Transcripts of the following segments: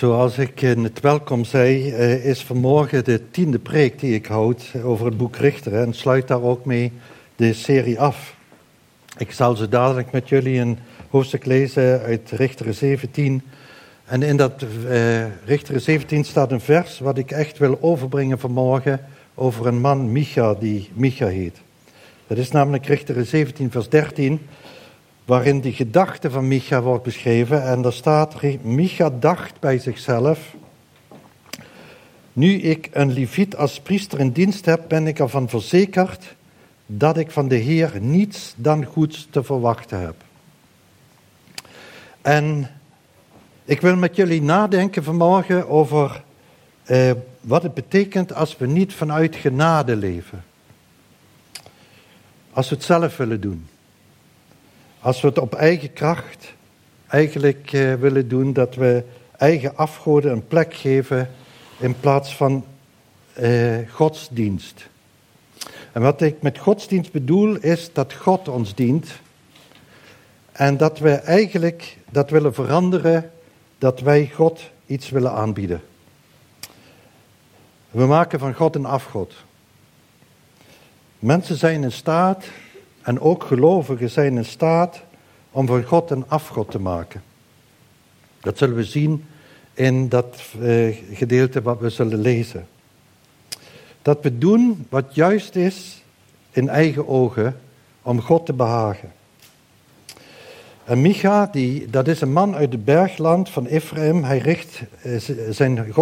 Zoals ik in het welkom zei, eh, is vanmorgen de tiende preek die ik houd over het boek Richter en sluit daar ook mee de serie af. Ik zal zo dadelijk met jullie een hoofdstuk lezen uit Richter 17. En in dat uh, Richter 17 staat een vers wat ik echt wil overbrengen vanmorgen over een man, Micha, die Micha heet. Dat is namelijk Richter 17, vers 13 waarin die gedachte van Micha wordt beschreven. En daar staat, Micha dacht bij zichzelf, nu ik een leviet als priester in dienst heb, ben ik ervan verzekerd dat ik van de Heer niets dan goeds te verwachten heb. En ik wil met jullie nadenken vanmorgen over eh, wat het betekent als we niet vanuit genade leven. Als we het zelf willen doen. Als we het op eigen kracht eigenlijk eh, willen doen, dat we eigen afgoden een plek geven in plaats van eh, godsdienst. En wat ik met godsdienst bedoel, is dat God ons dient. En dat we eigenlijk dat willen veranderen, dat wij God iets willen aanbieden. We maken van God een afgod. Mensen zijn in staat en ook gelovigen zijn in staat om van God een afgod te maken. Dat zullen we zien in dat uh, gedeelte wat we zullen lezen. Dat we doen wat juist is in eigen ogen om God te behagen. En Micha, die, dat is een man uit het bergland van Ephraim. Hij richt uh, zijn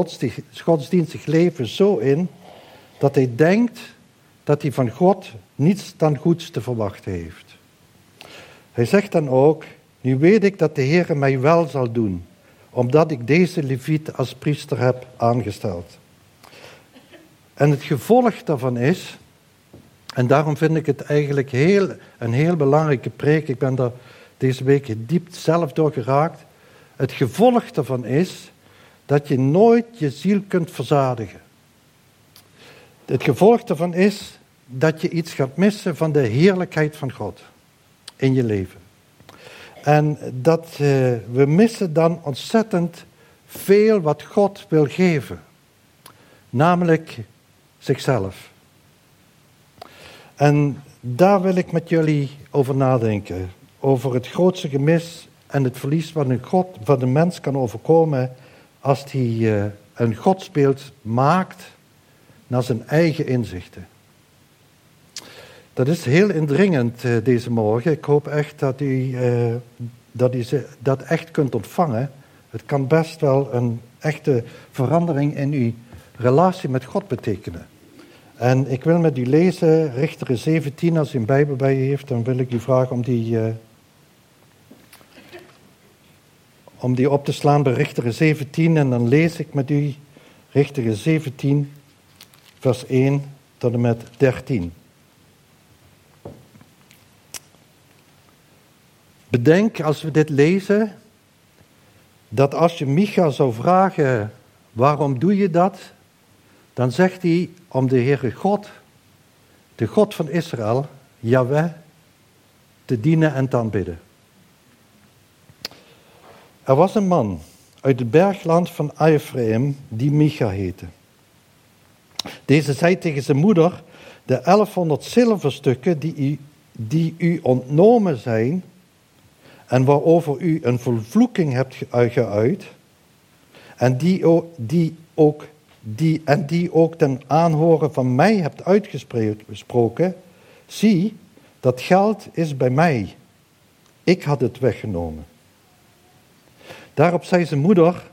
godsdienstig leven zo in dat hij denkt dat hij van God niets dan goeds te verwachten heeft. Hij zegt dan ook, nu weet ik dat de Heer mij wel zal doen, omdat ik deze leviet als priester heb aangesteld. En het gevolg daarvan is, en daarom vind ik het eigenlijk heel, een heel belangrijke preek, ik ben daar deze week diep zelf door geraakt. Het gevolg daarvan is dat je nooit je ziel kunt verzadigen. Het gevolg daarvan is dat je iets gaat missen van de heerlijkheid van God in je leven. En dat uh, we missen dan ontzettend veel wat God wil geven. Namelijk zichzelf. En daar wil ik met jullie over nadenken. Over het grootste gemis en het verlies wat een, God, wat een mens kan overkomen als hij uh, een godsbeeld maakt naar zijn eigen inzichten. Dat is heel indringend uh, deze morgen. Ik hoop echt dat u, uh, dat u dat echt kunt ontvangen. Het kan best wel een echte verandering in uw relatie met God betekenen. En ik wil met u lezen, Richter 17, als u een Bijbel bij u heeft, dan wil ik u vragen om die, uh, om die op te slaan bij Richter 17. En dan lees ik met u Richter 17, vers 1 tot en met 13. Bedenk als we dit lezen, dat als je Micha zou vragen, waarom doe je dat? Dan zegt hij, om de Heere God, de God van Israël, Yahweh, te dienen en te aanbidden. Er was een man uit het bergland van Ephraim die Micha heette. Deze zei tegen zijn moeder, de 1100 zilverstukken die u, die u ontnomen zijn, en waarover u een vervloeking hebt geuit, en die ook, die ook, die, en die ook ten aanhoren van mij hebt uitgesproken, zie, dat geld is bij mij. Ik had het weggenomen. Daarop zei zijn moeder,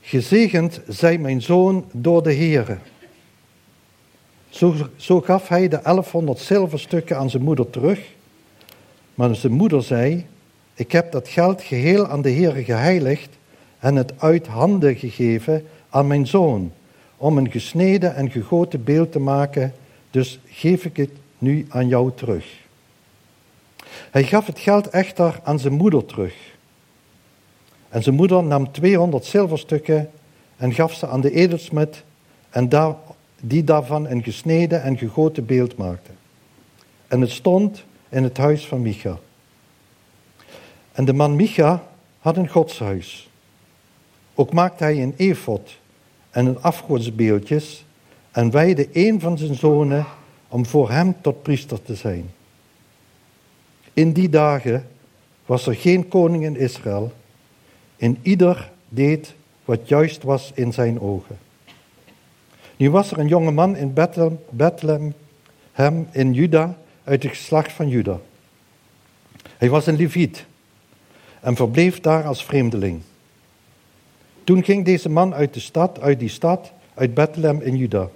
gezegend zij mijn zoon door de Heere. Zo, zo gaf hij de 1100 zilverstukken aan zijn moeder terug. Maar zijn moeder zei, ik heb dat geld geheel aan de Heer geheiligd en het uit handen gegeven aan mijn zoon, om een gesneden en gegoten beeld te maken, dus geef ik het nu aan jou terug. Hij gaf het geld echter aan zijn moeder terug. En zijn moeder nam 200 zilverstukken en gaf ze aan de edelsmid, en daar, die daarvan een gesneden en gegoten beeld maakte. En het stond in het huis van Micha. En de man Micha had een godshuis. Ook maakte hij een efot en een afgodsbeeldjes en wijde een van zijn zonen om voor hem tot priester te zijn. In die dagen was er geen koning in Israël. En ieder deed wat juist was in zijn ogen. Nu was er een jonge man in Bethlehem, Bethlehem hem in Juda uit het geslacht van Juda. Hij was een leviet en verbleef daar als vreemdeling. Toen ging deze man uit de stad, uit die stad, uit Bethlehem in Juda,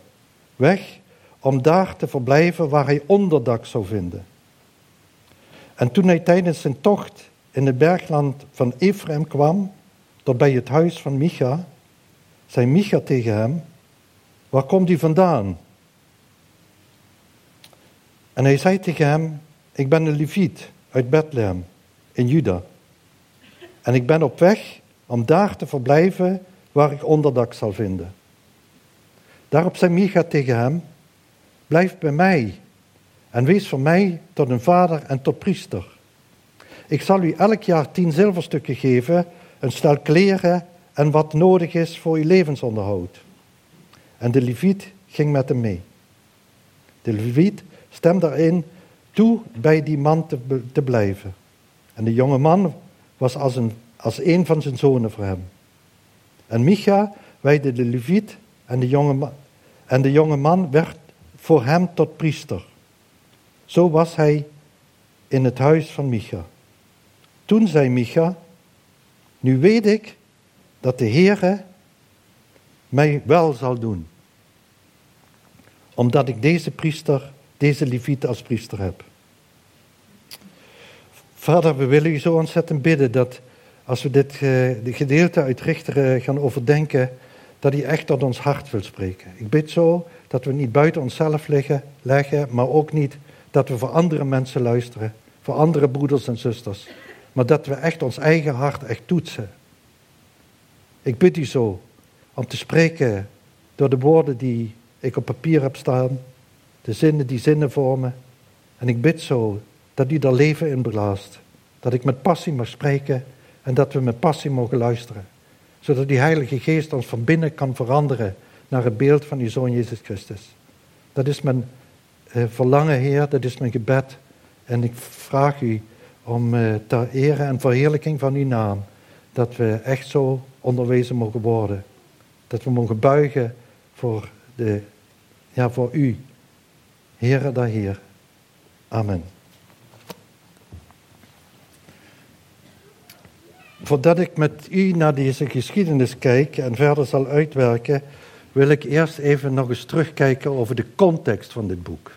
weg om daar te verblijven waar hij onderdak zou vinden. En toen hij tijdens zijn tocht in het bergland van Ephraim kwam, tot bij het huis van Micha, zei Micha tegen hem, waar komt u vandaan? En hij zei tegen hem, ik ben een leviet uit Bethlehem in Juda. En ik ben op weg om daar te verblijven waar ik onderdak zal vinden. Daarop zei Micha tegen hem, blijf bij mij en wees voor mij tot een vader en tot priester. Ik zal u elk jaar tien zilverstukken geven, een stel kleren en wat nodig is voor uw levensonderhoud. En de leviet ging met hem mee. De leviet stemde erin toe bij die man te, te blijven. En de jonge man was als een, als van zijn zonen voor hem. En Micha wijde de leviet en de jonge man, en de jonge man werd voor hem tot priester. Zo was hij in het huis van Micha. Toen zei Micha, nu weet ik dat de Heere mij wel zal doen. Omdat ik deze priester, deze leviet als priester heb. Vader, we willen u zo ontzettend bidden dat als we dit uh, gedeelte uit Richteren gaan overdenken, dat hij echt tot ons hart wil spreken. Ik bid zo dat we niet buiten onszelf liggen, leggen, maar ook niet dat we voor andere mensen luisteren, voor andere broeders en zusters, maar dat we echt ons eigen hart echt toetsen. Ik bid u zo om te spreken door de woorden die ik op papier heb staan, de zinnen die zinnen vormen. En ik bid zo dat u daar leven in blaast, dat ik met passie mag spreken en dat we met passie mogen luisteren, zodat die Heilige Geest ons van binnen kan veranderen naar het beeld van uw Zoon Jezus Christus. Dat is mijn uh, verlangen, Heer, dat is mijn gebed. En ik vraag u om uh, ter ere en verheerlijking van uw naam, dat we echt zo onderwezen mogen worden. Dat we mogen buigen voor, de, ja, voor u, Heere daar Heer. Amen. Voordat ik met u naar deze geschiedenis kijk en verder zal uitwerken, wil ik eerst even nog eens terugkijken over de context van dit boek.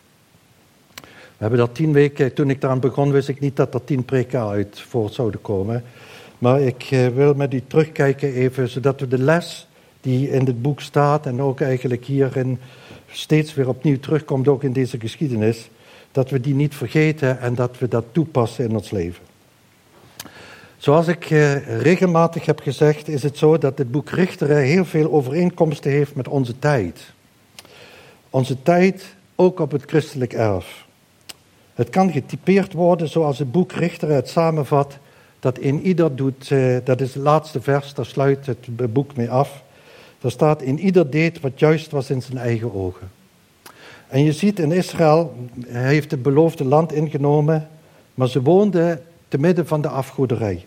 We hebben dat tien weken, toen ik eraan begon, wist ik niet dat er tien preken uit voort zouden komen. Maar ik eh, wil met u terugkijken even, zodat we de les die in dit boek staat en ook eigenlijk hierin steeds weer opnieuw terugkomt, ook in deze geschiedenis, dat we die niet vergeten en dat we dat toepassen in ons leven. Zoals ik eh, regelmatig heb gezegd, is het zo dat het boek Richteren heel veel overeenkomsten heeft met onze tijd. Onze tijd ook op het christelijk erf. Het kan getypeerd worden zoals het boek Richteren het samenvat, dat in ieder doet, eh, dat is het laatste vers, daar sluit het boek mee af. Daar staat, in ieder deed wat juist was in zijn eigen ogen. En je ziet in Israël, hij heeft het beloofde land ingenomen, maar ze woonden te midden van de afgoderij.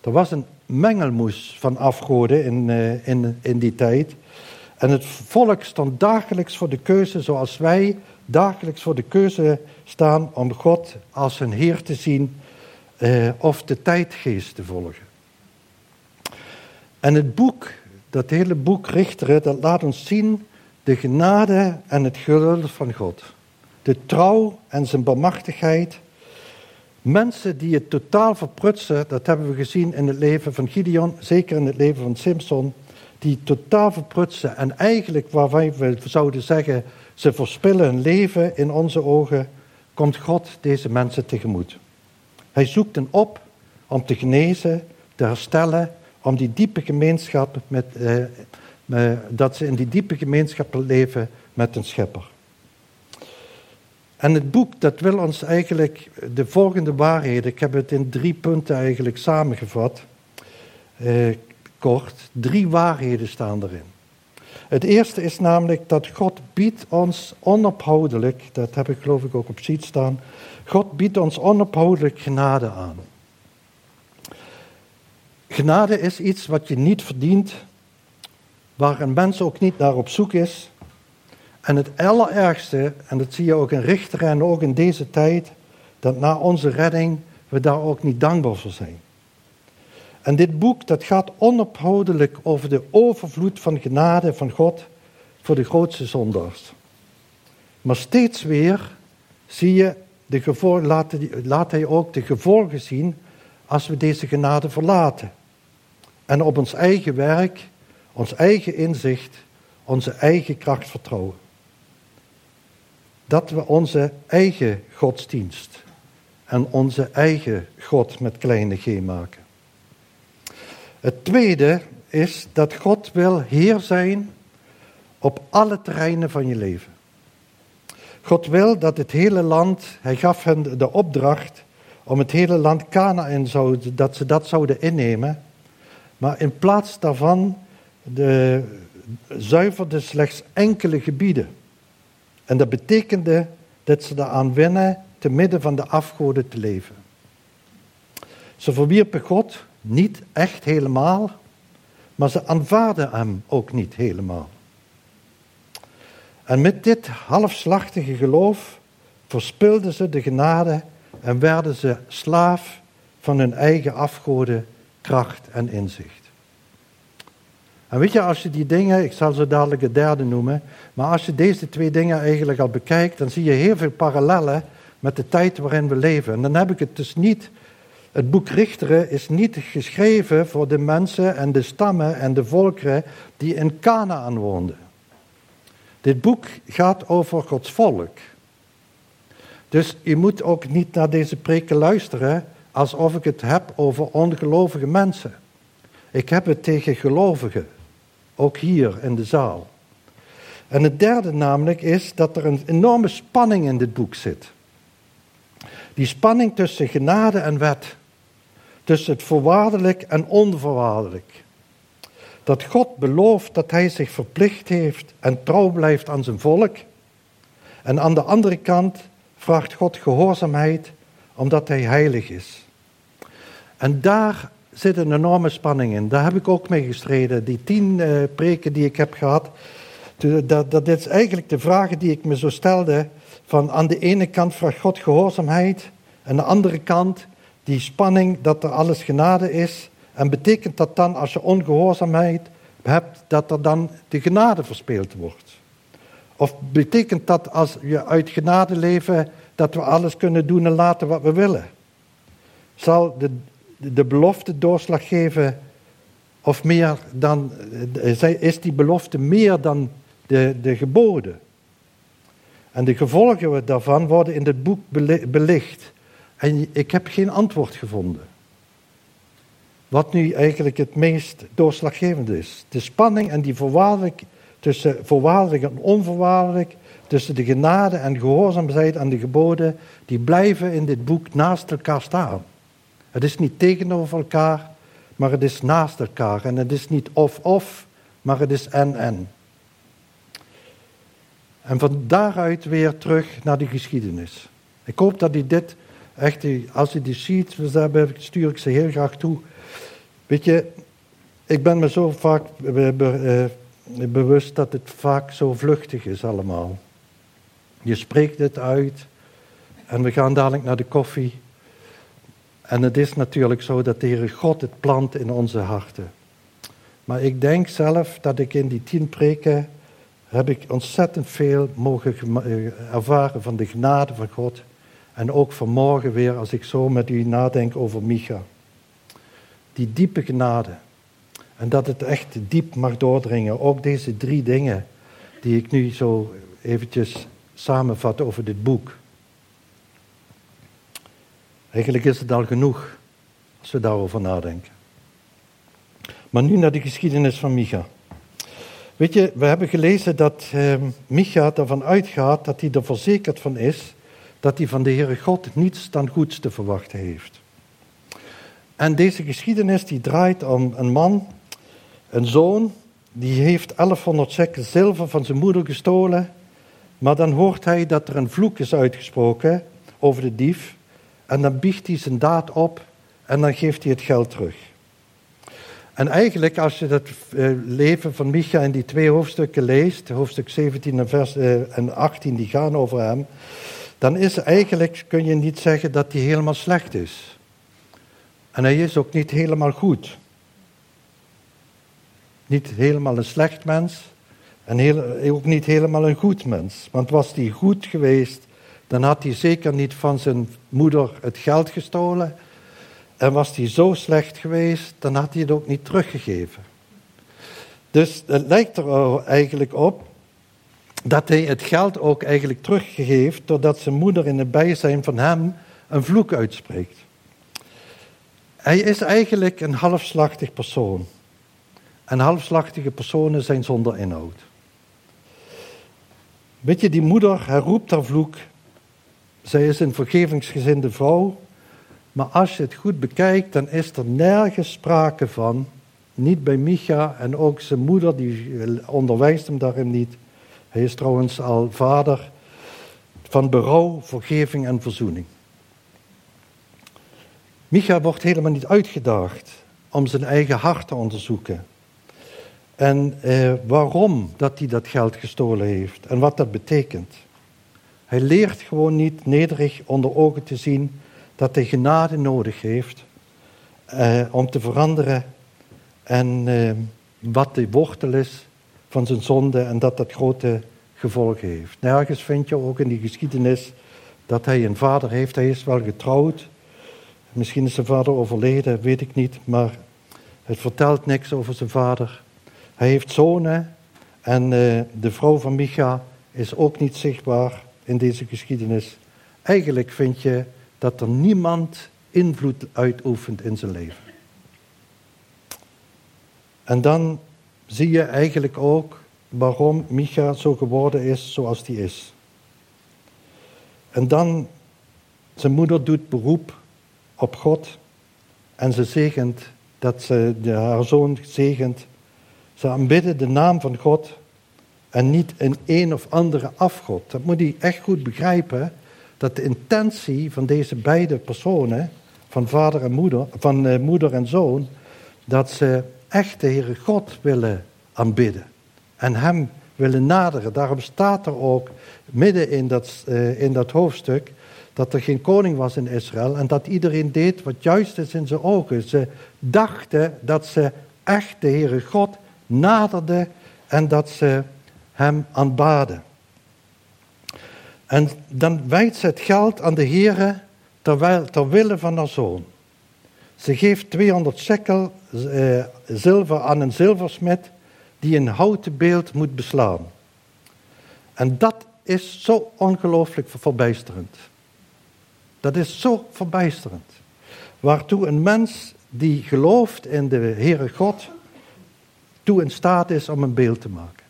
Er was een mengelmoes van afgoden in, uh, in, in die tijd. En het volk stond dagelijks voor de keuze, zoals wij dagelijks voor de keuze staan om God als een Heer te zien uh, of de tijdgeest te volgen. En het boek, dat hele boek Richteren, dat laat ons zien de genade en het geduld van God. De trouw en zijn bemachtigheid Mensen die het totaal verprutsen, dat hebben we gezien in het leven van Gideon, zeker in het leven van Simpson, die totaal verprutsen en eigenlijk waarvan we zouden zeggen, ze verspillen hun leven in onze ogen, komt God deze mensen tegemoet. Hij zoekt hen op om te genezen, te herstellen, om die diepe gemeenschap met, eh, dat ze in die diepe gemeenschap leven met een schepper. En het boek dat wil ons eigenlijk de volgende waarheden, ik heb het in drie punten eigenlijk samengevat. Uh, kort, drie waarheden staan erin. Het eerste is namelijk dat God biedt ons onophoudelijk, dat heb ik geloof ik ook op ziet staan, God biedt ons onophoudelijk genade aan. Genade is iets wat je niet verdient, waar een mens ook niet naar op zoek is. En het allerergste, en dat zie je ook in Richter en ook in deze tijd, dat na onze redding we daar ook niet dankbaar voor zijn. En dit boek dat gaat onophoudelijk over de overvloed van genade van God voor de grootste zondaars. Maar steeds weer zie je de gevolgen, laat, laat hij ook de gevolgen zien als we deze genade verlaten. En op ons eigen werk, ons eigen inzicht, onze eigen kracht vertrouwen. Dat we onze eigen godsdienst en onze eigen God met kleine g maken. Het tweede is dat God wil Heer zijn op alle terreinen van je leven. God wil dat het hele land, hij gaf hen de opdracht om het hele land Canaan, dat ze dat zouden innemen. Maar in plaats daarvan de, zuiverde slechts enkele gebieden. En dat betekende dat ze daaraan winnen te midden van de afgoden te leven. Ze verwierpen God niet echt helemaal, maar ze aanvaarden hem ook niet helemaal. En met dit halfslachtige geloof verspilden ze de genade en werden ze slaaf van hun eigen afgoden, kracht en inzicht. En weet je, als je die dingen, ik zal ze dadelijk het derde noemen, maar als je deze twee dingen eigenlijk al bekijkt, dan zie je heel veel parallellen met de tijd waarin we leven. En dan heb ik het dus niet, het boek Richteren is niet geschreven voor de mensen en de stammen en de volkeren die in Canaan woonden. Dit boek gaat over Gods volk. Dus je moet ook niet naar deze preken luisteren alsof ik het heb over ongelovige mensen. Ik heb het tegen gelovigen, ook hier in de zaal. En het derde namelijk is dat er een enorme spanning in dit boek zit. Die spanning tussen genade en wet. Tussen het voorwaardelijk en onvoorwaardelijk. Dat God belooft dat hij zich verplicht heeft en trouw blijft aan zijn volk. En aan de andere kant vraagt God gehoorzaamheid omdat hij heilig is. En daar zit een enorme spanning in. Daar heb ik ook mee gestreden. Die tien uh, preken die ik heb gehad, dat, dat is eigenlijk de vragen die ik me zo stelde. Van aan de ene kant vraagt God gehoorzaamheid, aan de andere kant die spanning dat er alles genade is. En betekent dat dan als je ongehoorzaamheid hebt, dat er dan de genade verspeeld wordt? Of betekent dat als je uit genade leven, dat we alles kunnen doen en laten wat we willen? Zal de, de belofte doorslag geven of meer dan, is die belofte meer dan de, de geboden? En de gevolgen daarvan worden in dit boek belicht. En ik heb geen antwoord gevonden. Wat nu eigenlijk het meest doorslaggevend is. De spanning en die voorwaardelijk, tussen voorwaardelijk en onvoorwaardelijk, tussen de genade en gehoorzaamheid aan de geboden, die blijven in dit boek naast elkaar staan. Het is niet tegenover elkaar, maar het is naast elkaar. En het is niet of-of, maar het is en-en. En van daaruit weer terug naar de geschiedenis. Ik hoop dat u dit echt, als je die ziet, stuur ik ze heel graag toe. Weet je, ik ben me zo vaak eh, bewust dat het vaak zo vluchtig is allemaal. Je spreekt het uit en we gaan dadelijk naar de koffie. En het is natuurlijk zo dat de Heere God het plant in onze harten. Maar ik denk zelf dat ik in die tien preken heb ik ontzettend veel mogen eh, ervaren van de genade van God. En ook vanmorgen weer, als ik zo met u nadenk over Micha. Die diepe genade. En dat het echt diep mag doordringen. Ook deze drie dingen die ik nu zo eventjes samenvat over dit boek. Eigenlijk is het al genoeg als we daarover nadenken. Maar nu naar de geschiedenis van Micha. Weet je, we hebben gelezen dat eh, Micha ervan uitgaat dat hij er verzekerd van is dat hij van de Heere God niets dan goeds te verwachten heeft. En deze geschiedenis die draait om een man Een zoon die heeft 1100 shekel zilver van zijn moeder gestolen. Maar dan hoort hij dat er een vloek is uitgesproken over de dief. En dan biegt hij zijn daad op en dan geeft hij het geld terug. En eigenlijk, als je het eh, leven van Micha in die twee hoofdstukken leest, hoofdstuk 17 en, vers, eh, en 18, die gaan over hem, dan is eigenlijk, kun je niet zeggen dat hij helemaal slecht is. En hij is ook niet helemaal goed. Niet helemaal een slecht mens en heel, ook niet helemaal een goed mens. Want was hij goed geweest, dan had hij zeker niet van zijn moeder het geld gestolen. En was hij zo slecht geweest, dan had hij het ook niet teruggegeven. Dus het lijkt er eigenlijk op dat hij het geld ook eigenlijk teruggeeft, doordat zijn moeder in het bijzijn van hem een vloek uitspreekt. Hij is eigenlijk een halfslachtig persoon. En halfslachtige personen zijn zonder inhoud. Weet je, die moeder herroept haar vloek. Zij is een vergevingsgezinde vrouw. Maar als je het goed bekijkt, dan is er nergens sprake van. Niet bij Micha en ook zijn moeder, die onderwijst hem daarin niet. Hij is trouwens al vader van berouw, vergeving en verzoening. Micha wordt helemaal niet uitgedaagd om zijn eigen hart te onderzoeken. En eh, waarom dat hij dat geld gestolen heeft en wat dat betekent. Hij leert gewoon niet nederig onder ogen te zien dat hij genade nodig heeft eh, om te veranderen en eh, wat de wortel is van zijn zonde en dat dat grote gevolgen heeft. Nergens vind je ook in die geschiedenis dat hij een vader heeft. Hij is wel getrouwd. Misschien is zijn vader overleden, weet ik niet, maar het vertelt niks over zijn vader. Hij heeft zonen en uh, de vrouw van Micha is ook niet zichtbaar in deze geschiedenis. Eigenlijk vind je dat er niemand invloed uitoefent in zijn leven. En dan zie je eigenlijk ook waarom Micha zo geworden is zoals hij is. En dan, zijn moeder doet beroep op God en ze zegent dat ze haar zoon zegent ze aanbidden de naam van God en niet een een of andere afgod. Dat moet hij echt goed begrijpen, dat de intentie van deze beide personen, van vader en moeder, van uh, moeder en zoon, dat ze echt de Heere God willen aanbidden en hem willen naderen. Daarom staat er ook midden in dat, uh, in dat hoofdstuk dat er geen koning was in Israël en dat iedereen deed wat juist is in zijn ogen. Ze dachten dat ze echt de Heere God naderde en dat ze hem aanbaden. En dan wijdt ze het geld aan de Heere terwijl, ter wille van haar zoon. Ze geeft 200 shekel eh, zilver aan een zilversmid die een houten beeld moet beslaan. En dat is zo ongelooflijk verbijsterend. Dat is zo verbijsterend. Waartoe een mens die gelooft in de Heere God toe in staat is om een beeld te maken.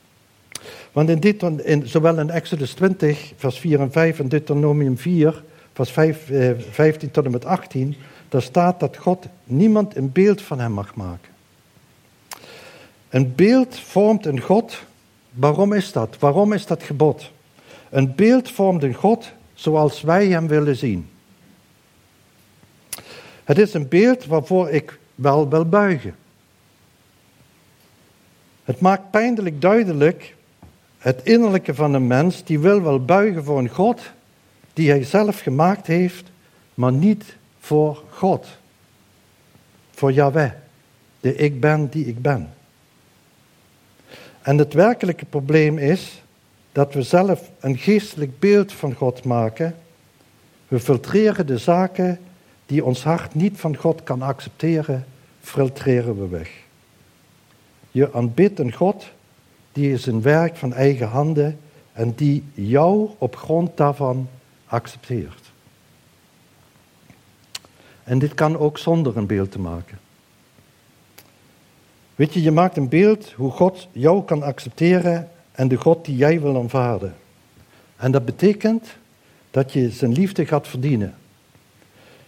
Want in dit, in, zowel in Exodus 20, vers 4 en 5 en Deuteronomium 4, vers 5, eh, 15 tot en met 18, daar staat dat God niemand een beeld van hem mag maken. Een beeld vormt een God. Waarom is dat? Waarom is dat gebod? Een beeld vormt een God zoals wij hem willen zien. Het is een beeld waarvoor ik wel wil buigen. Het maakt pijnlijk duidelijk het innerlijke van een mens die wil wel buigen voor een God die hij zelf gemaakt heeft, maar niet voor God. Voor Yahweh, de ik ben die ik ben. En het werkelijke probleem is dat we zelf een geestelijk beeld van God maken. We filtreren de zaken die ons hart niet van God kan accepteren, filtreren we weg. Je aanbidt een God die is een werk van eigen handen en die jou op grond daarvan accepteert. En dit kan ook zonder een beeld te maken. Weet je, je maakt een beeld hoe God jou kan accepteren en de God die jij wil aanvaarden. En dat betekent dat je zijn liefde gaat verdienen.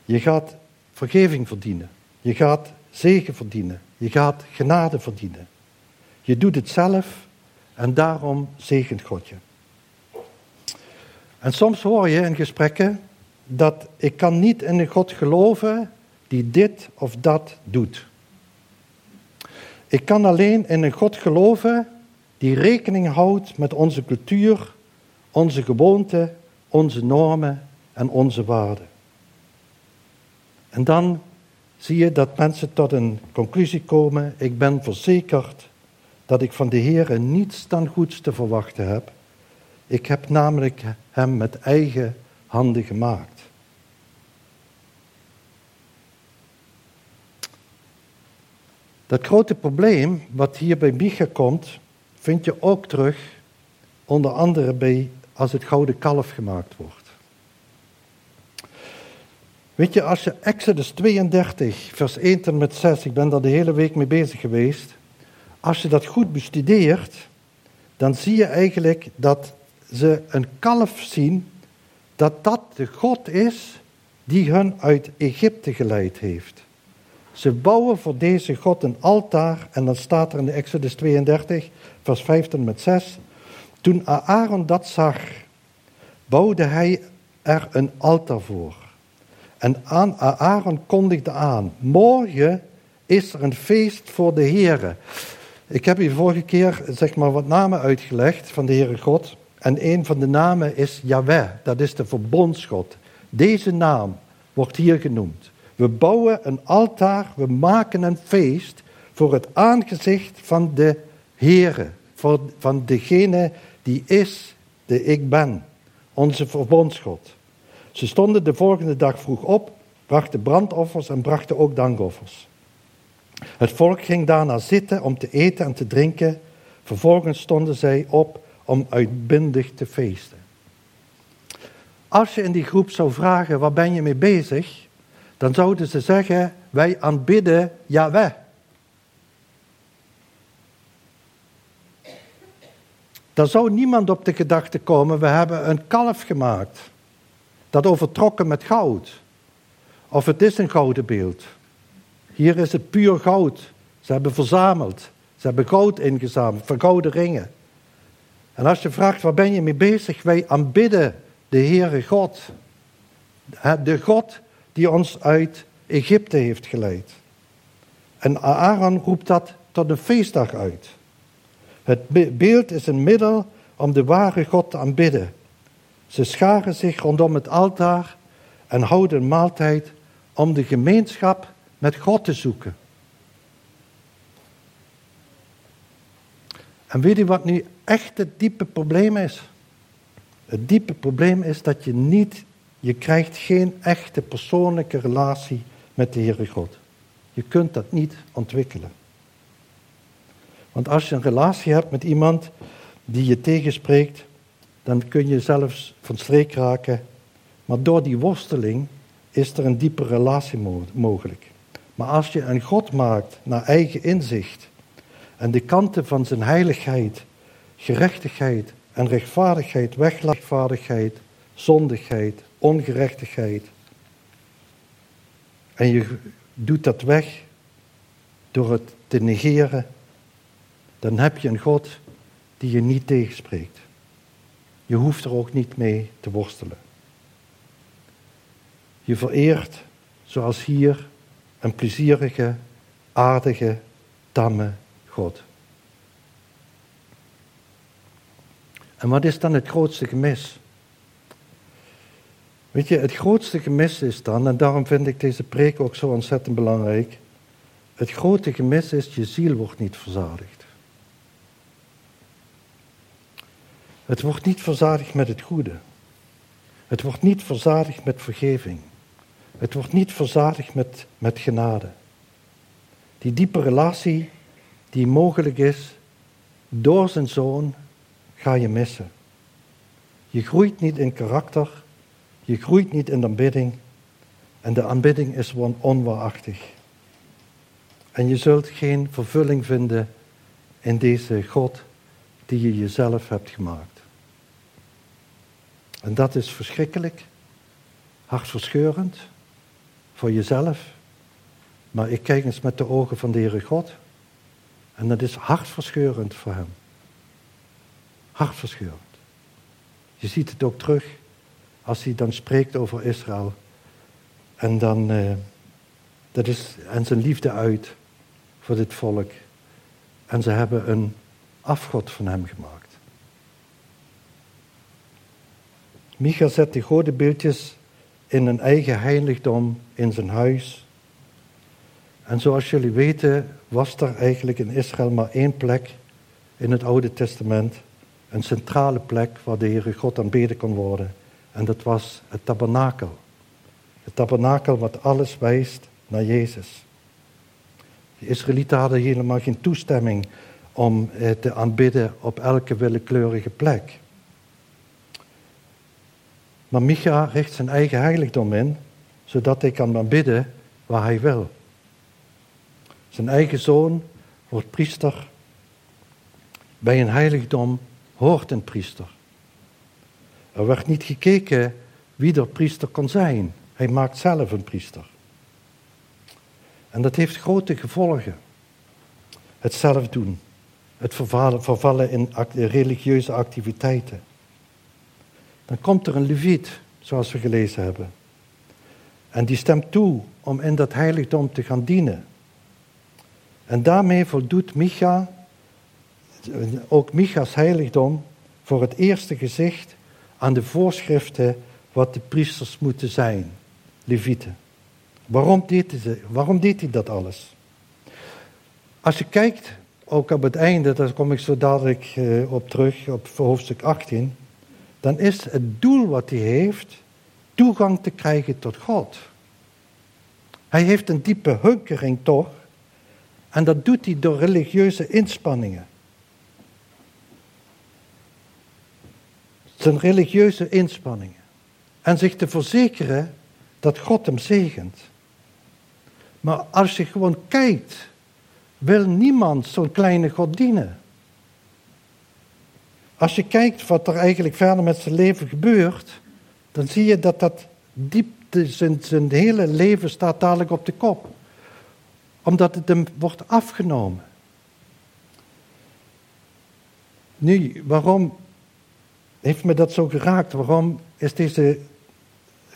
Je gaat vergeving verdienen. Je gaat zegen verdienen. Je gaat genade verdienen. Je doet het zelf en daarom zegent God je. En soms hoor je in gesprekken dat ik kan niet in een God geloven die dit of dat doet. Ik kan alleen in een God geloven die rekening houdt met onze cultuur, onze gewoonten, onze normen en onze waarden. En dan zie je dat mensen tot een conclusie komen. Ik ben verzekerd dat ik van de Heer niets dan goeds te verwachten heb. Ik heb namelijk hem met eigen handen gemaakt. Dat grote probleem wat hier bij Micha komt, vind je ook terug, onder andere bij als het gouden kalf gemaakt wordt. Weet je, als je Exodus 32, vers 1 tot met 6, ik ben daar de hele week mee bezig geweest. Als je dat goed bestudeert, dan zie je eigenlijk dat ze een kalf zien, dat dat de God is die hun uit Egypte geleid heeft. Ze bouwen voor deze God een altaar en dan staat er in de Exodus 32, vers 5 tot met 6. Toen Aaron dat zag, bouwde hij er een altaar voor. En aan Aaron kondigde aan, morgen is er een feest voor de Heere. Ik heb u vorige keer zeg maar, wat namen uitgelegd van de Heere God. En een van de namen is Yahweh, dat is de verbondsgod. Deze naam wordt hier genoemd. We bouwen een altaar, we maken een feest voor het aangezicht van de Heere, van degene die is, de ik ben, onze verbondsgod. Ze stonden de volgende dag vroeg op, brachten brandoffers en brachten ook dankoffers. Het volk ging daarna zitten om te eten en te drinken. Vervolgens stonden zij op om uitbundig te feesten. Als je in die groep zou vragen, waar ben je mee bezig? Dan zouden ze zeggen, wij aanbidden Yahweh. Daar zou niemand op de gedachte komen, we hebben een kalf gemaakt. Dat overtrokken met goud. Of het is een gouden beeld. Hier is het puur goud. Ze hebben verzameld. Ze hebben goud ingezameld, van gouden ringen. En als je vraagt, waar ben je mee bezig? Wij aanbidden de Heere God. De God die ons uit Egypte heeft geleid. En Aaron roept dat tot een feestdag uit. Het beeld is een middel om de ware God te aanbidden. Ze scharen zich rondom het altaar en houden maaltijd om de gemeenschap met God te zoeken. En weet u wat nu echt het diepe probleem is? Het diepe probleem is dat je niet, je krijgt geen echte persoonlijke relatie met de Heere God. Je kunt dat niet ontwikkelen. Want als je een relatie hebt met iemand die je tegenspreekt, dan kun je zelfs van streek raken. Maar door die worsteling is er een diepe relatie mogelijk. Maar als je een God maakt naar eigen inzicht en de kanten van zijn heiligheid, gerechtigheid en rechtvaardigheid weglaatvaardigheid, zondigheid, ongerechtigheid, en je doet dat weg door het te negeren, dan heb je een God die je niet tegenspreekt. Je hoeft er ook niet mee te worstelen. Je vereert, zoals hier, een plezierige, aardige, tamme God. En wat is dan het grootste gemis? Weet je, het grootste gemis is dan, en daarom vind ik deze preek ook zo ontzettend belangrijk. Het grote gemis is, je ziel wordt niet verzadigd. Het wordt niet verzadigd met het goede. Het wordt niet verzadigd met vergeving. Het wordt niet verzadigd met, met genade. Die diepe relatie die mogelijk is door zijn zoon, ga je missen. Je groeit niet in karakter, je groeit niet in aanbidding en de aanbidding is onwaarachtig. En je zult geen vervulling vinden in deze God die je jezelf hebt gemaakt. En dat is verschrikkelijk, hartverscheurend voor jezelf. Maar ik kijk eens met de ogen van de Heere God. En dat is hartverscheurend voor hem. Hartverscheurend. Je ziet het ook terug als hij dan spreekt over Israël. En dan, uh, dat is, en zijn liefde uit voor dit volk. En ze hebben een afgod van hem gemaakt. Micha zet die godenbeeldjes in een eigen heiligdom in zijn huis. En zoals jullie weten was er eigenlijk in Israël maar één plek in het Oude Testament. Een centrale plek waar de Heere God aanbeden kon worden. En dat was het tabernakel. Het tabernakel wat alles wijst naar Jezus. De Israëlieten hadden helemaal geen toestemming om eh, te aanbidden op elke willekeurige plek. Maar Micha richt zijn eigen heiligdom in, zodat hij kan aanbidden waar hij wil. Zijn eigen zoon wordt priester. Bij een heiligdom hoort een priester. Er werd niet gekeken wie er priester kon zijn. Hij maakt zelf een priester. En dat heeft grote gevolgen. Het zelf doen. Het vervallen in religieuze activiteiten. Dan komt er een leviet, zoals we gelezen hebben. En die stemt toe om in dat heiligdom te gaan dienen. En daarmee voldoet Micha, ook Micha's heiligdom, voor het eerste gezicht aan de voorschriften wat de priesters moeten zijn, levieten. Waarom deed, hij, waarom deed hij dat alles? Als je kijkt, ook op het einde, daar kom ik zo dadelijk eh, op terug, op hoofdstuk 18, dan is het doel wat hij heeft, toegang te krijgen tot God. Hij heeft een diepe hunkering toch, en dat doet hij door religieuze inspanningen. Zijn religieuze inspanningen. En zich te verzekeren dat God hem zegent. Maar als je gewoon kijkt, wil niemand zo'n kleine God dienen. Als je kijkt wat er eigenlijk verder met zijn leven gebeurt, dan zie je dat dat diep, zijn, zijn hele leven staat dadelijk op de kop. Omdat het hem wordt afgenomen. Nu, waarom heeft me dat zo geraakt? Waarom is deze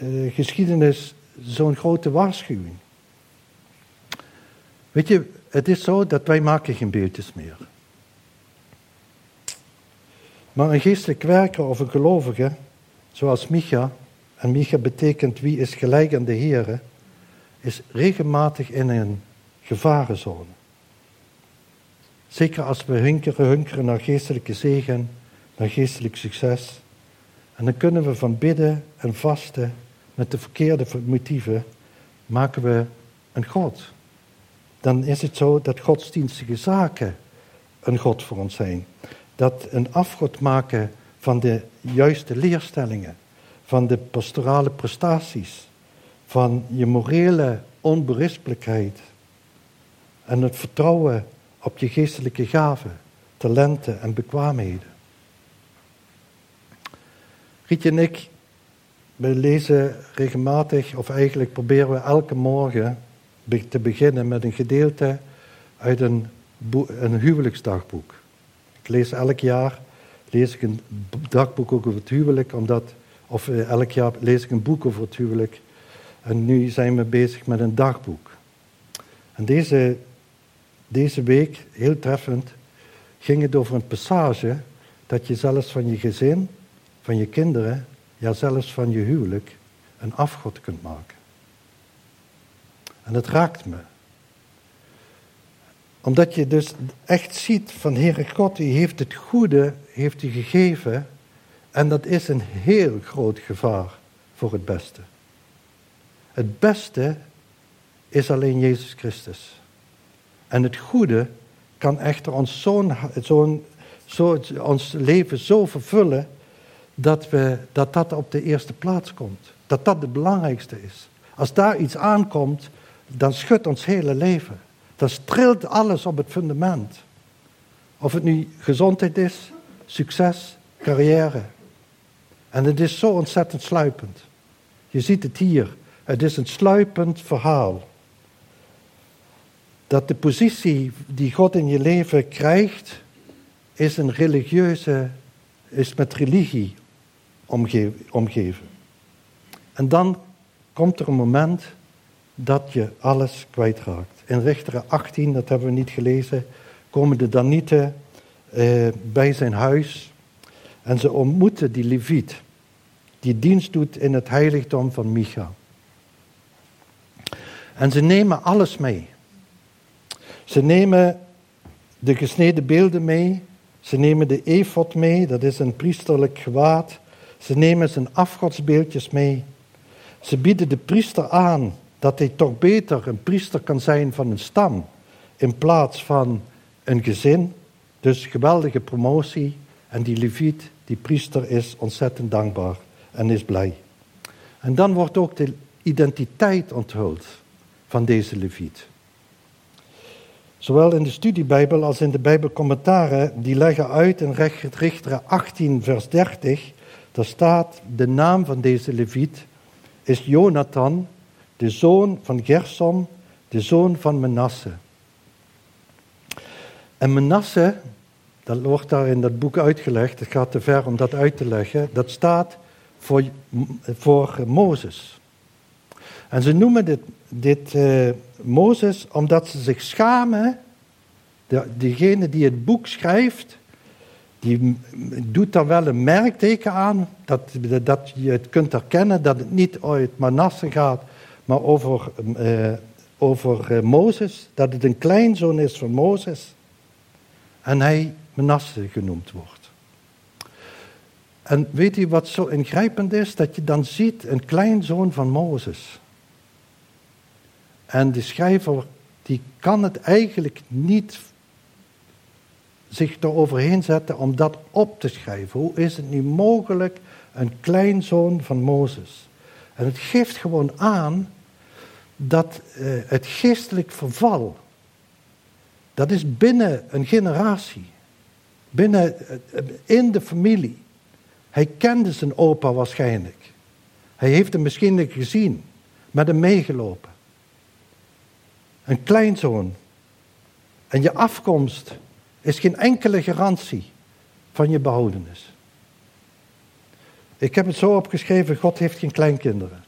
uh, geschiedenis zo'n grote waarschuwing? Weet je, het is zo dat wij maken geen beeldjes meer. Maar een geestelijk werker of een gelovige, zoals Micha, en Micha betekent wie is gelijk aan de Heer, is regelmatig in een gevarenzone. Zeker als we hunkeren, hunkeren naar geestelijke zegen, naar geestelijk succes. En dan kunnen we van bidden en vasten met de verkeerde motieven, maken we een God. Dan is het zo dat godsdienstige zaken een God voor ons zijn dat een afgod maken van de juiste leerstellingen, van de pastorale prestaties, van je morele onberispelijkheid en het vertrouwen op je geestelijke gaven, talenten en bekwaamheden. Rietje en ik, we lezen regelmatig, of eigenlijk proberen we elke morgen te beginnen met een gedeelte uit een, een huwelijksdagboek. Ik lees elk jaar lees ik een dagboek over het huwelijk, omdat, of eh, elk jaar lees ik een boek over het huwelijk. En nu zijn we bezig met een dagboek. En deze, deze week, heel treffend, ging het over een passage dat je zelfs van je gezin, van je kinderen, ja zelfs van je huwelijk, een afgod kunt maken. En dat raakt me omdat je dus echt ziet van Heere God, die heeft het goede, heeft u gegeven. En dat is een heel groot gevaar voor het beste. Het beste is alleen Jezus Christus. En het goede kan echter ons, zo, ons leven zo vervullen dat, we, dat dat op de eerste plaats komt. Dat dat het belangrijkste is. Als daar iets aankomt, dan schudt ons hele leven. Dat streelt alles op het fundament. Of het nu gezondheid is, succes, carrière. En het is zo ontzettend sluipend. Je ziet het hier. Het is een sluipend verhaal. dat de positie die God in je leven krijgt, is een religieuze, is met religie omgeven. En dan komt er een moment dat je alles kwijtraakt. In Richteren 18, dat hebben we niet gelezen, komen de Danieten eh, bij zijn huis en ze ontmoeten die Leviet, die dienst doet in het heiligdom van Micha. En ze nemen alles mee. Ze nemen de gesneden beelden mee, ze nemen de efot mee, dat is een priesterlijk gewaad. Ze nemen zijn afgodsbeeldjes mee. Ze bieden de priester aan dat hij toch beter een priester kan zijn van een stam in plaats van een gezin. Dus geweldige promotie. En die leviet, die priester, is ontzettend dankbaar en is blij. En dan wordt ook de identiteit onthuld van deze leviet. Zowel in de studiebijbel als in de bijbelcommentaren, die leggen uit in Richteren 18 vers 30, daar staat de naam van deze leviet is Jonathan, de zoon van Gersom, de zoon van Menasse. En Menasse, dat wordt daar in dat boek uitgelegd, het gaat te ver om dat uit te leggen, dat staat voor, voor Mozes. En ze noemen dit, dit uh, Mozes omdat ze zich schamen, de, degene die het boek schrijft, die doet daar wel een merkteken aan, dat, dat je het kunt herkennen dat het niet uit Manasse gaat, maar over, uh, over uh, Mozes, dat het een kleinzoon is van Mozes. En hij Manasse genoemd wordt. En weet u wat zo ingrijpend is? Dat je dan ziet een kleinzoon van Mozes. En de schrijver die kan het eigenlijk niet zich eroverheen zetten om dat op te schrijven. Hoe is het nu mogelijk, een kleinzoon van Mozes? En het geeft gewoon aan dat uh, het geestelijk verval, dat is binnen een generatie, binnen, uh, in de familie. Hij kende zijn opa waarschijnlijk. Hij heeft hem misschien gezien, met hem meegelopen. Een kleinzoon. En je afkomst is geen enkele garantie van je behoudenis. Ik heb het zo opgeschreven, God heeft geen kleinkinderen.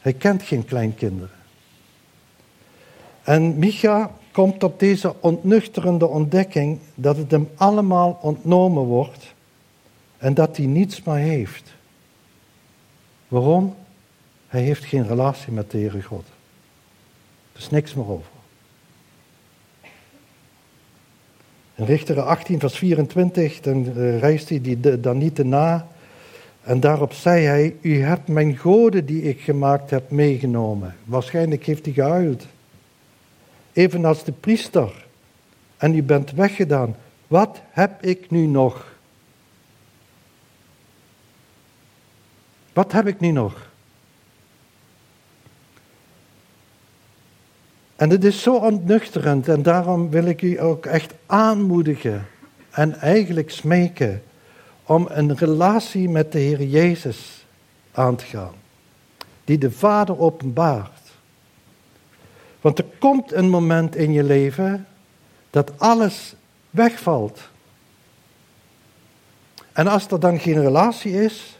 Hij kent geen kleinkinderen. En Micha komt op deze ontnuchterende ontdekking dat het hem allemaal ontnomen wordt en dat hij niets meer heeft. Waarom? Hij heeft geen relatie met de Heere God. Er is niks meer over. In Richteren 18, vers 24, dan eh, reist hij die dan niet na. En daarop zei hij, u hebt mijn goden die ik gemaakt heb meegenomen. Waarschijnlijk heeft hij gehuild. Evenals de priester. En u bent weggedaan. Wat heb ik nu nog? Wat heb ik nu nog? En het is zo ontnuchterend en daarom wil ik u ook echt aanmoedigen en eigenlijk smeken om een relatie met de Heer Jezus aan te gaan, die de Vader openbaart. Want er komt een moment in je leven dat alles wegvalt. En als er dan geen relatie is,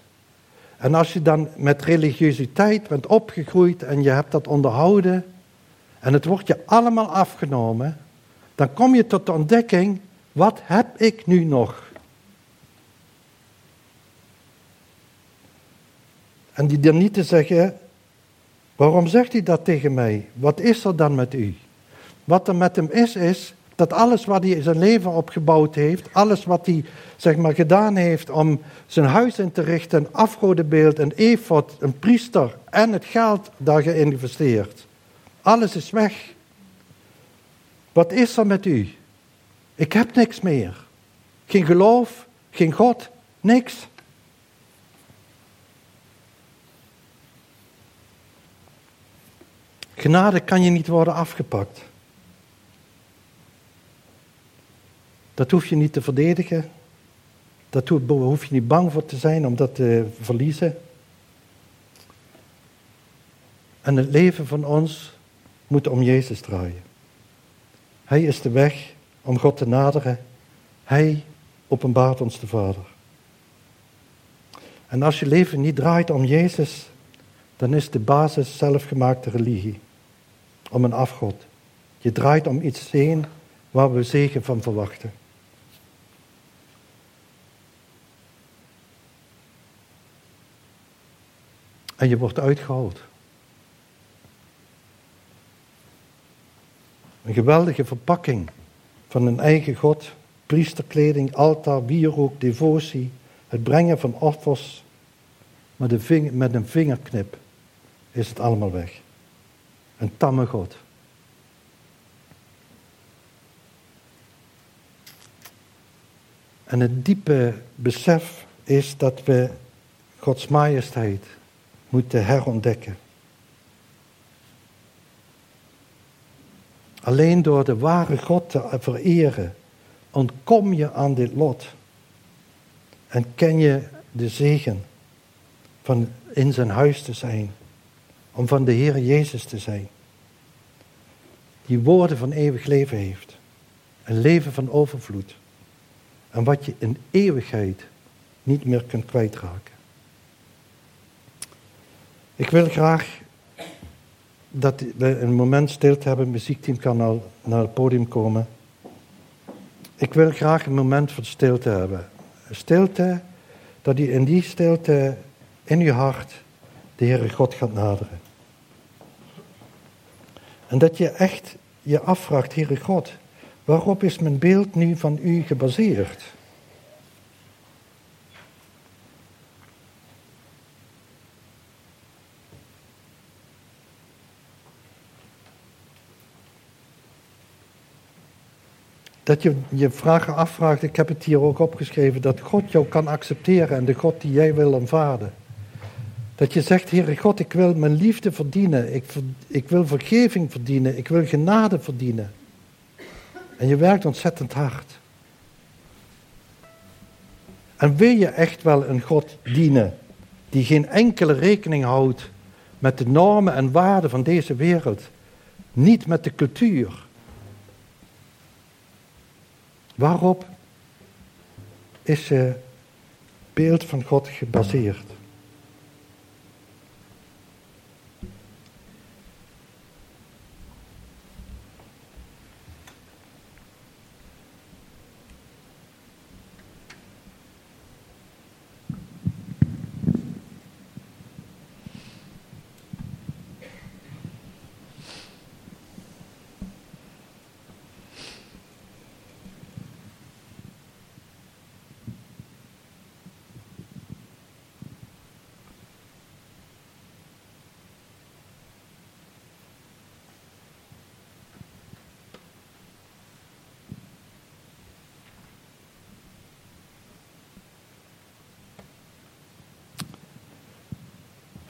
en als je dan met religiositeit bent opgegroeid en je hebt dat onderhouden, en het wordt je allemaal afgenomen, dan kom je tot de ontdekking, wat heb ik nu nog? En die dan niet te zeggen, waarom zegt hij dat tegen mij? Wat is er dan met u? Wat er met hem is, is dat alles wat hij zijn leven opgebouwd heeft, alles wat hij zeg maar, gedaan heeft om zijn huis in te richten, een afgodenbeeld, een efot, een priester en het geld daar geïnvesteerd. Alles is weg. Wat is er met u? Ik heb niks meer. Geen geloof, geen God, niks. Genade kan je niet worden afgepakt. Dat hoef je niet te verdedigen. Daar hoef je niet bang voor te zijn om dat te verliezen. En het leven van ons moet om Jezus draaien. Hij is de weg om God te naderen. Hij openbaart ons de Vader. En als je leven niet draait om Jezus, dan is de basis zelfgemaakte religie. Om een afgod. Je draait om iets heen waar we zegen van verwachten. En je wordt uitgehold. Een geweldige verpakking van een eigen God, priesterkleding, altaar, wierook, devotie, het brengen van offers. Een, vinger, met een vingerknip is het allemaal weg. Een tamme God. En het diepe besef is dat we Gods majesteit moeten herontdekken. Alleen door de ware God te vereren ontkom je aan dit lot. En ken je de zegen van in zijn huis te zijn. Om van de Heer Jezus te zijn. Die woorden van eeuwig leven heeft. Een leven van overvloed. En wat je in eeuwigheid niet meer kunt kwijtraken. Ik wil graag dat we een moment stilte hebben. Het muziekteam kan al naar het podium komen. Ik wil graag een moment van stilte hebben. Stilte, dat je in die stilte in je hart de Heere God gaat naderen. En dat je echt je afvraagt, Heere God, waarop is mijn beeld nu van u gebaseerd? Dat je je vragen afvraagt, ik heb het hier ook opgeschreven, dat God jou kan accepteren en de God die jij wil aanvaarden. Dat je zegt, Heere God, ik wil mijn liefde verdienen, ik, ik wil vergeving verdienen, ik wil genade verdienen. En je werkt ontzettend hard. En wil je echt wel een God dienen die geen enkele rekening houdt met de normen en waarden van deze wereld, niet met de cultuur, Waarop is het beeld van God gebaseerd?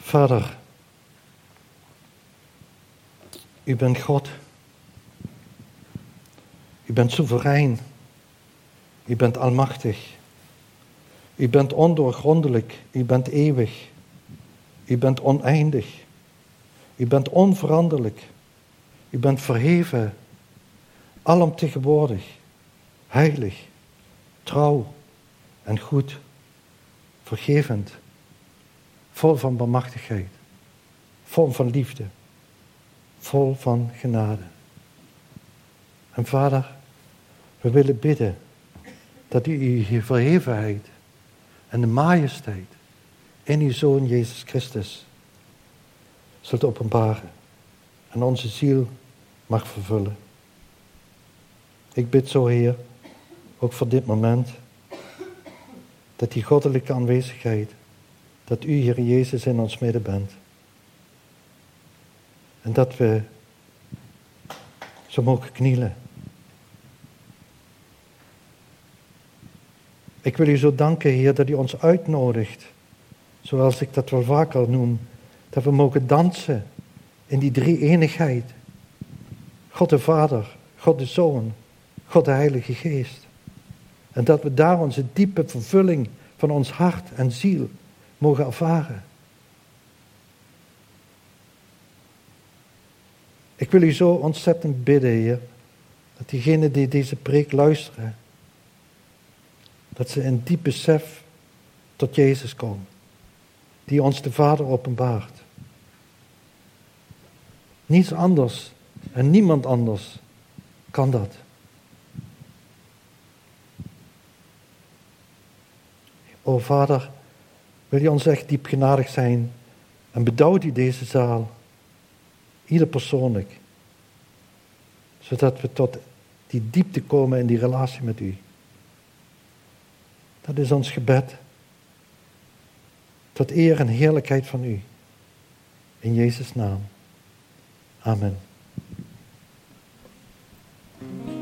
Vader, u bent God. U bent soeverein. U bent almachtig. U bent ondoorgrondelijk. U bent eeuwig. U bent oneindig. U bent onveranderlijk. U bent verheven. Alomtegenwoordig. Heilig. Trouw. En goed. Vergevend vol van bemachtigheid, vol van liefde, vol van genade. En vader, we willen bidden dat u uw verhevenheid en de majesteit in uw Zoon Jezus Christus zult openbaren en onze ziel mag vervullen. Ik bid zo, Heer, ook voor dit moment, dat die goddelijke aanwezigheid dat u, Heer Jezus, in ons midden bent. En dat we zo mogen knielen. Ik wil u zo danken, Heer, dat u ons uitnodigt, zoals ik dat wel vaak al noem, dat we mogen dansen in die drie eenigheid. God de Vader, God de Zoon, God de Heilige Geest. En dat we daar onze diepe vervulling van ons hart en ziel mogen ervaren. Ik wil u zo ontzettend bidden, Heer, Dat diegenen die deze preek luisteren, dat ze in diep besef tot Jezus komen, die ons de Vader openbaart. Niets anders en niemand anders kan dat. O Vader, wil je ons echt diep genadig zijn en bedouwt u deze zaal, ieder persoonlijk, zodat we tot die diepte komen in die relatie met u. Dat is ons gebed. Tot eer en heerlijkheid van u. In Jezus' naam. Amen.